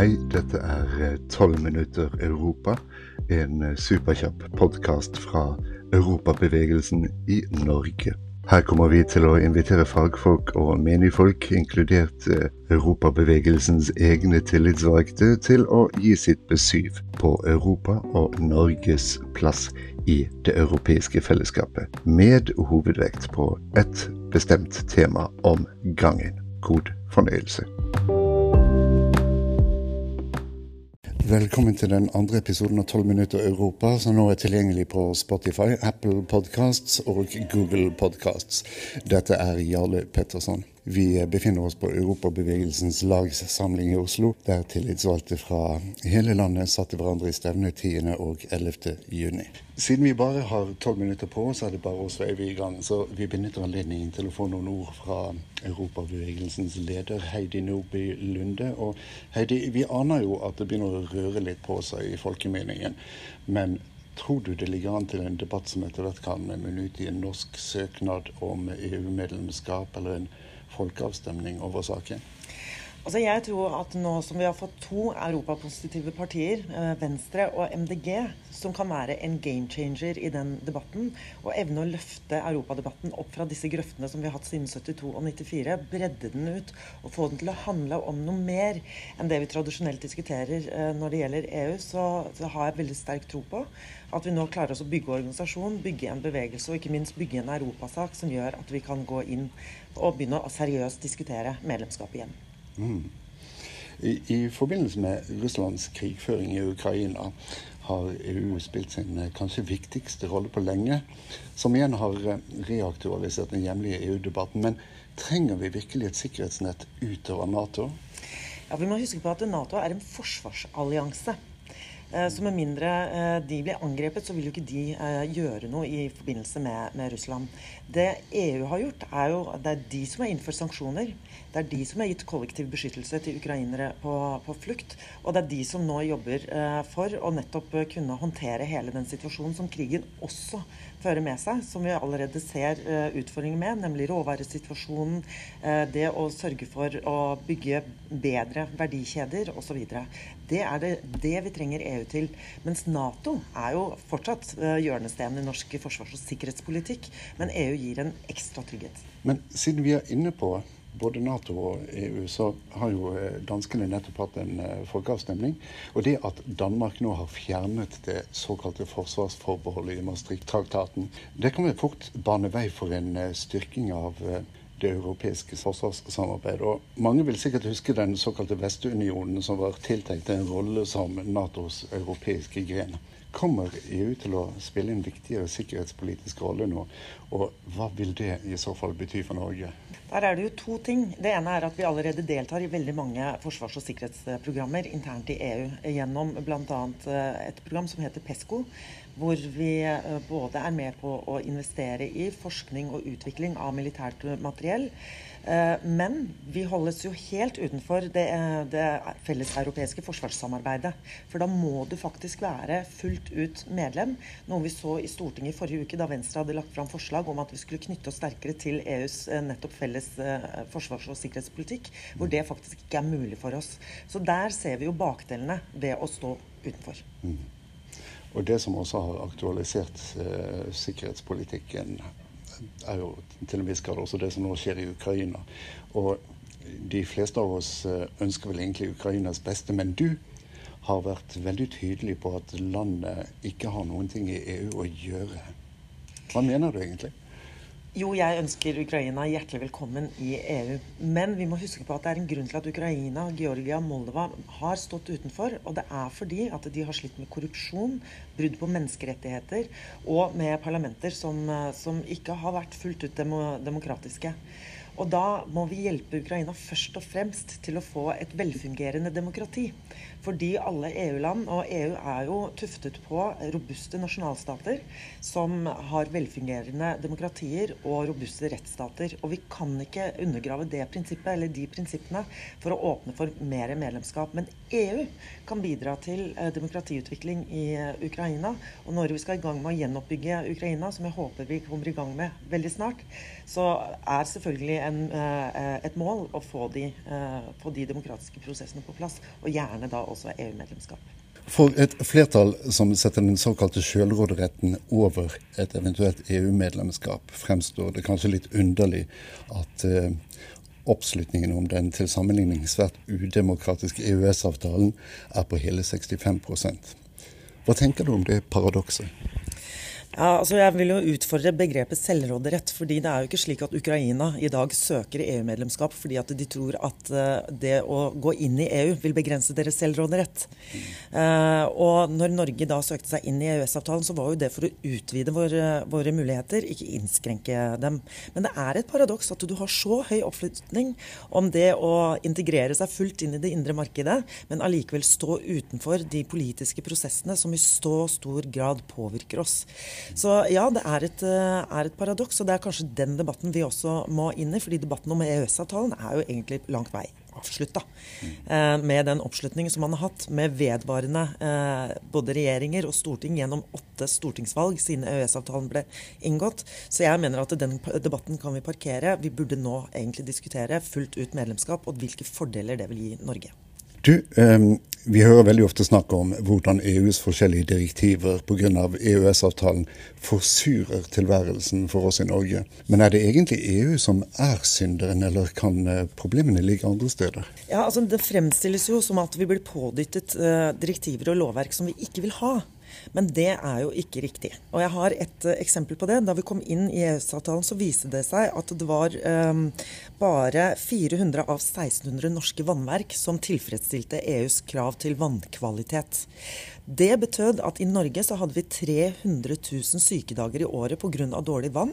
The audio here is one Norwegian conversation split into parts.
Hei, dette er 12 minutter Europa, en superkjapp podkast fra Europabevegelsen i Norge. Her kommer vi til å invitere fagfolk og menigfolk, inkludert Europabevegelsens egne tillitsvalgte, til å gi sitt besyv på Europa og Norges plass i det europeiske fellesskapet, med hovedvekt på ett bestemt tema om gangen. God fornøyelse. Velkommen til den andre episoden av 12 minutter Europa, som nå er tilgjengelig på Spotify, Apple Podcasts og Google Podcasts. Dette er Jarle Petterson. Vi befinner oss på Europabevegelsens lagssamling i Oslo, der tillitsvalgte fra hele landet satte hverandre i stevne 10. og 11. juni. Siden vi bare har tolv minutter på oss, er det bare å sveive i gang. Så vi benytter anledningen til å få noen ord fra Europabevegelsens leder Heidi Nordby Lunde. Og Heidi, vi aner jo at det begynner å røre litt på seg i folkemeningen. Men Tror du det ligger an til en debatt som etter hvert kan munne ut i en norsk søknad om EU-medlemskap, eller en folkeavstemning over saken? Altså jeg tror at nå som vi har fått to europapositive partier, eh, Venstre og MDG, som kan være en game changer i den debatten, og evne å løfte europadebatten opp fra disse grøftene som vi har hatt siden 72 og 94, bredde den ut og få den til å handle om noe mer enn det vi tradisjonelt diskuterer eh, når det gjelder EU, så, så har jeg veldig sterk tro på at vi nå klarer oss å bygge organisasjon, bygge en bevegelse og ikke minst bygge en europasak som gjør at vi kan gå inn og begynne å seriøst diskutere medlemskap igjen. Mm. I, I, forbindelse med Russlands krigføring i Ukraina har EU spilt sin eh, kanskje viktigste rolle på lenge, som igjen har eh, reaktualisert den hjemlige EU-debatten. Men trenger vi virkelig et sikkerhetsnett utover Nato? Ja, Vi må huske på at Nato er en forsvarsallianse. Eh, så med mindre eh, de blir angrepet, så vil jo ikke de eh, gjøre noe i forbindelse med, med, Russland. Det EU har gjort, er jo det er de som har innført sanksjoner. Det er de som har gitt kollektiv beskyttelse til ukrainere på, på flukt. Og det er de som nå jobber for å nettopp kunne håndtere hele den situasjonen som krigen også fører med seg, som vi allerede ser utfordringer med, nemlig råvaresituasjonen, det å sørge for å bygge bedre verdikjeder osv. Det er det, det vi trenger EU til. Mens Nato er jo fortsatt uh, hjørnestenen i norsk forsvars- og sikkerhetspolitikk. Men EU gir en ekstra trygghet. Men siden vi er inne på både Nato og EU, så har jo eh, danskene nettopp hatt en uh, folkeavstemning. Og det at Danmark nå har fjernet det såkalte forsvarsforbeholdet i Maastricht-traktaten, det kan vel fort bane vei for en styrking av det europeiske forsvarssamarbeidet. Og mange vil sikkert huske den såkalte Vestunionen, som var tiltenkt en rolle som Natos europeiske gren. Kommer EU til å spille en viktigere sikkerhetspolitisk rolle nå, og hva vil det i så fall bety for Norge? Der er det jo to ting. Det ene er at vi allerede deltar i veldig mange forsvars- og sikkerhetsprogrammer internt i EU gjennom bl.a. Eh, et program som heter PESCO, hvor vi eh, både er med på å investere i forskning og utvikling av militært materiell. Eh, men vi holdes jo helt utenfor det, eh, det felleseuropeiske forsvarssamarbeidet. For da må du faktisk være fullt ut medlem. Noe vi så i Stortinget i forrige uke, da Venstre hadde lagt fram forslag om at vi skulle knytte oss sterkere til EUs nettopp felles forsvars- og sikkerhetspolitikk. Hvor det faktisk ikke er mulig for oss. Så der ser vi jo bakdelene ved å stå utenfor. Og det som også har aktualisert eh, sikkerhetspolitikken er jo til en viss grad også det som nå skjer i Ukraina. Og de fleste av oss eh, ønsker vel egentlig Ukrainas beste, men du har vært veldig tydelig på at landet ikke har noen ting i EU å gjøre. Hva mener du egentlig? Jo, jeg ønsker Ukraina hjertelig velkommen i EU. Men vi må huske på at det er en grunn til at Ukraina, Georgia, og Moldova har stått utenfor. Og det er fordi at de har slitt med korrupsjon, brudd på menneskerettigheter og med parlamenter som, som ikke har vært fullt ut demokratiske. Og da må vi hjelpe Ukraina først og fremst til å få et velfungerende demokrati. Fordi alle EU-land, og EU er jo tuftet på robuste nasjonalstater som har velfungerende demokratier og robuste rettsstater. Og vi kan ikke undergrave det prinsippet eller de prinsippene for å åpne for mer medlemskap. Men EU kan bidra til eh, demokratiutvikling i eh, Ukraina. Og når vi skal i gang med å gjenoppbygge Ukraina, som jeg håper vi kommer i gang med veldig snart, så er selvfølgelig en, et mål å få de, få de demokratiske prosessene på plass, og gjerne da også EU-medlemskap. For et flertall som setter den såkalte sjølråderetten over et eventuelt EU-medlemskap, fremstår det kanskje litt underlig at uh, oppslutningen om den til sammenligning svært udemokratiske EØS-avtalen er på hele 65% Hva tenker du om det paradokset? Ja, altså Jeg vil jo utfordre begrepet selvråderett. fordi Det er jo ikke slik at Ukraina i dag søker EU-medlemskap fordi at de tror at uh, det å gå inn i EU vil begrense deres selvråderett. Uh, og når Norge da søkte seg inn i EØS-avtalen, så var jo det for å utvide våre, våre, muligheter, ikke innskrenke dem. Men det er et paradoks at du har så høy oppslutning om det å integrere seg fullt inn i det indre markedet, men allikevel stå utenfor de politiske prosessene som i så stor grad påvirker oss. Så ja, det er et, eh, er et, paradoks, og det er kanskje den debatten vi også må inn i. fordi debatten om EØS-avtalen er jo egentlig langt vei avslutta. Eh, med den oppslutningen som man har hatt med vedvarende eh, både regjeringer og storting gjennom åtte stortingsvalg siden EØS-avtalen ble inngått. Så jeg mener at den debatten kan vi parkere. Vi burde nå egentlig diskutere fullt ut medlemskap og hvilke fordeler det vil gi Norge. Du, um, Vi hører veldig ofte snakk om hvordan EUs forskjellige direktiver pga. EØS-avtalen forsurer tilværelsen for oss i Norge. Men er det egentlig EU som er synderen, eller kan eh, problemene ligge andre steder? Ja, altså Det fremstilles jo som at vi blir pådyttet uh, direktiver og lovverk som vi ikke vil ha. Men det er jo ikke riktig. Og jeg har et uh, eksempel på det. Da vi kom inn i EØS-avtalen, så viste det seg at det var um, bare 400 av 1600 norske vannverk som tilfredsstilte EUs krav til vannkvalitet. Det betød at i Norge så hadde vi 300 000 sykedager i året pga. dårlig vann.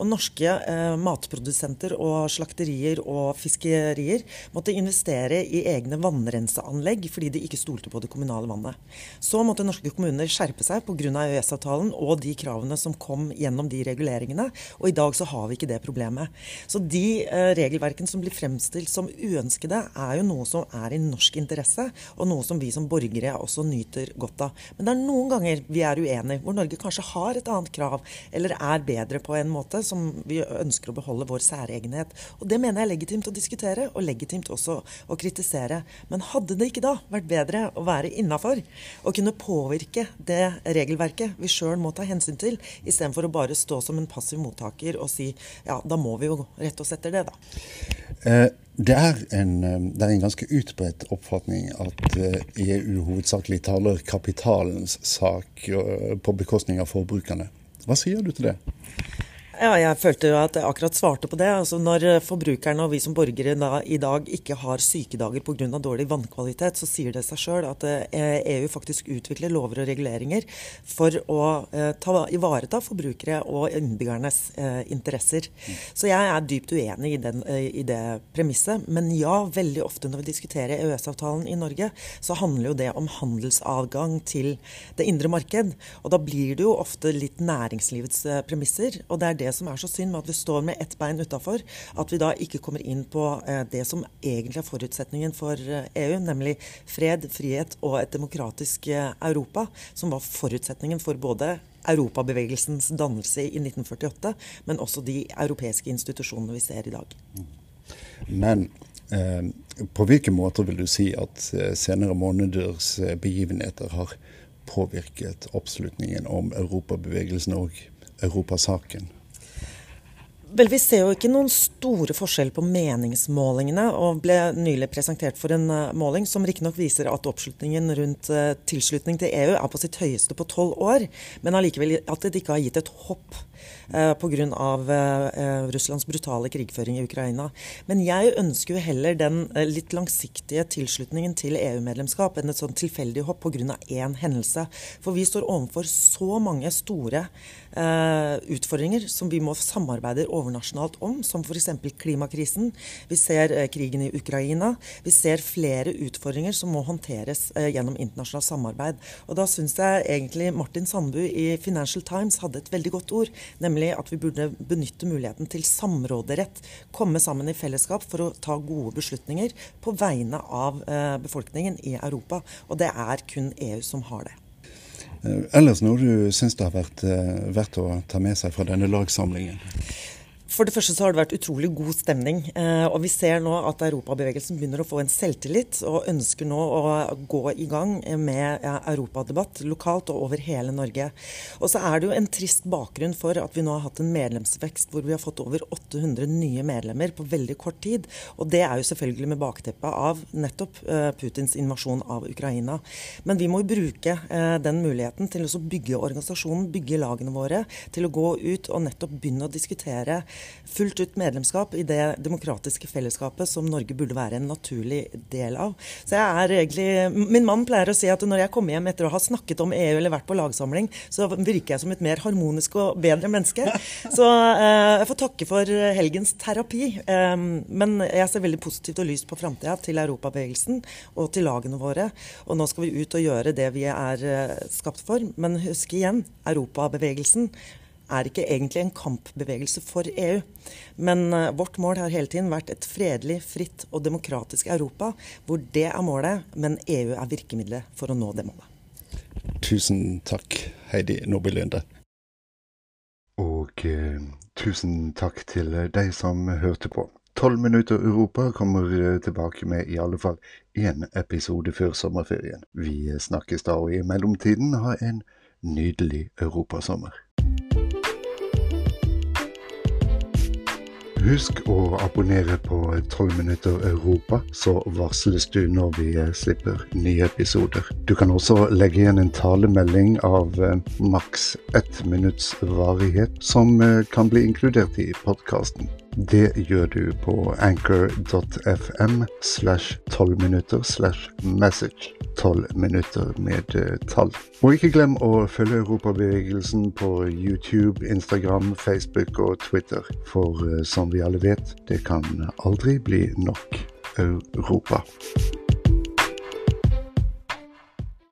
Og norske eh, matprodusenter og slakterier og fiskerier måtte investere i egne vannrenseanlegg fordi de ikke stolte på det kommunale vannet. Så måtte norske kommuner skjerpe seg pga. EØS-avtalen og de kravene som kom gjennom de reguleringene. Og i dag så har vi ikke det problemet. Så de eh, regelverkene som blir fremstilt som uønskede, er jo noe som er i norsk interesse, og noe som vi som borgere også nyter godt av. Men det er noen ganger vi er uenige, hvor Norge kanskje har et annet krav, eller er bedre på en måte som vi ønsker å beholde vår særegenhet. Og det mener jeg er legitimt å diskutere, og legitimt også å kritisere. Men hadde det ikke da vært bedre å være innafor og kunne påvirke det regelverket vi sjøl må ta hensyn til, istedenfor å bare stå som en passiv mottaker og si ja, da må vi jo rette oss etter det, da. Eh, det er, en, eh, det er en ganske utbredt oppfatning at EU eh, e hovedsakelig taler kapitalens sak på bekostning av forbrukerne. Hva sier du til det? Ja, jeg følte jo at jeg akkurat svarte på det. Altså når eh, forbrukerne og vi som borgere da, i dag ikke har sykedager pga. dårlig vannkvalitet, så sier det seg sjøl at eh, EU faktisk utvikler lover og reguleringer for å eh, ta, ivareta forbrukere og innbyggernes eh, interesser. Så jeg er dypt uenig i, den, eh, i, det premisset. Men ja, veldig ofte når vi diskuterer EØS-avtalen i Norge, så handler jo det om handelsadgang til det indre marked. Og da blir det jo ofte litt næringslivets eh, premisser. og det er det det som er så synd med at vi står med ett bein utafor. At vi da ikke kommer inn på eh, det som egentlig er forutsetningen for EU, eh, e nemlig fred, frihet og et demokratisk eh, Europa. Som var forutsetningen for både europabevegelsens dannelse i 1948, men også de europeiske institusjonene vi ser i dag. Men eh, på hvilke måter vil du si at senere måneders begivenheter har påvirket oppslutningen om europabevegelsen og europasaken? Vel, Vi ser jo ikke noen store forskjell på meningsmålingene, og ble nylig presentert for en uh, måling som riktignok viser at oppslutningen rundt uh, tilslutning til EU er på sitt høyeste på tolv år, men allikevel at det ikke har gitt et hopp uh, pga. Uh, Russlands brutale krigføring i Ukraina. Men jeg ønsker jo heller den uh, litt langsiktige tilslutningen til EU-medlemskap enn et sånn tilfeldig hopp pga. én hendelse. For vi står overfor så mange store utfordringer som vi må samarbeide overnasjonalt om, som f.eks. klimakrisen. Vi ser eh, krigen i Ukraina. Vi ser flere utfordringer som må håndteres eh, gjennom internasjonalt samarbeid. Og da syns jeg egentlig Martin Sandbu i Financial Times hadde et veldig godt ord, nemlig at vi burde benytte muligheten til samråderett. Komme sammen i fellesskap for å ta gode beslutninger på vegne av eh, befolkningen i Europa. Og det er kun EU som har det. Ellers noe du syns det har vært verdt å ta med seg fra denne lagsamlingen? For det første så har det vært utrolig god stemning. Eh, og vi ser nå at europabevegelsen begynner å få en selvtillit, og ønsker nå å gå i gang med europadebatt lokalt og over hele Norge. Og så er det jo en trist bakgrunn for at vi nå har hatt en medlemsvekst hvor vi har fått over 800 nye medlemmer på veldig kort tid. Og det er jo selvfølgelig med bakteppet av nettopp eh, Putins invasjon av Ukraina. Men vi må jo bruke eh, den muligheten til å bygge organisasjonen, bygge lagene våre, til å gå ut og nettopp begynne å diskutere fullt ut medlemskap i det demokratiske fellesskapet som Norge burde være en naturlig del av. Så jeg er egentlig, Min mann pleier å si at når jeg kommer hjem etter å ha snakket om EU eller vært på lagsamling, så virker jeg som et mer harmonisk og bedre menneske. Så eh, jeg får takke for helgens terapi. Eh, men jeg ser veldig positivt og lyst på framtida til europabevegelsen og til lagene våre. Og nå skal vi ut og gjøre det vi er eh, skapt for. Men husk igjen, europabevegelsen er ikke egentlig en kampbevegelse for EU. Men uh, vårt mål har hele tiden vært et fredelig, fritt og demokratisk Europa, hvor det er målet, men EU er virkemidlet for å nå det målet. Tusen takk, Heidi Nordby Lunde. Og eh, tusen takk til deg som hørte på. Tolv minutter Europa kommer eh, tilbake med i alle fall én episode før sommerferien. Vi snakkes da, og i mellomtiden ha en nydelig europasommer. Husk å abonnere på 12 minutter Europa, så varsles du når vi eh, slipper nye episoder. Du kan også legge igjen en talemelding av eh, maks ett minutts varighet, som eh, kan bli inkludert i podkasten. Det gjør du på anchor.fm slash 12 minutter slash message. 12 minutter med uh, tall. Og ikke glem å følge Europabevegelsen på YouTube, Instagram, Facebook og Twitter. For uh, som vi alle vet, det kan aldri bli nok Europa.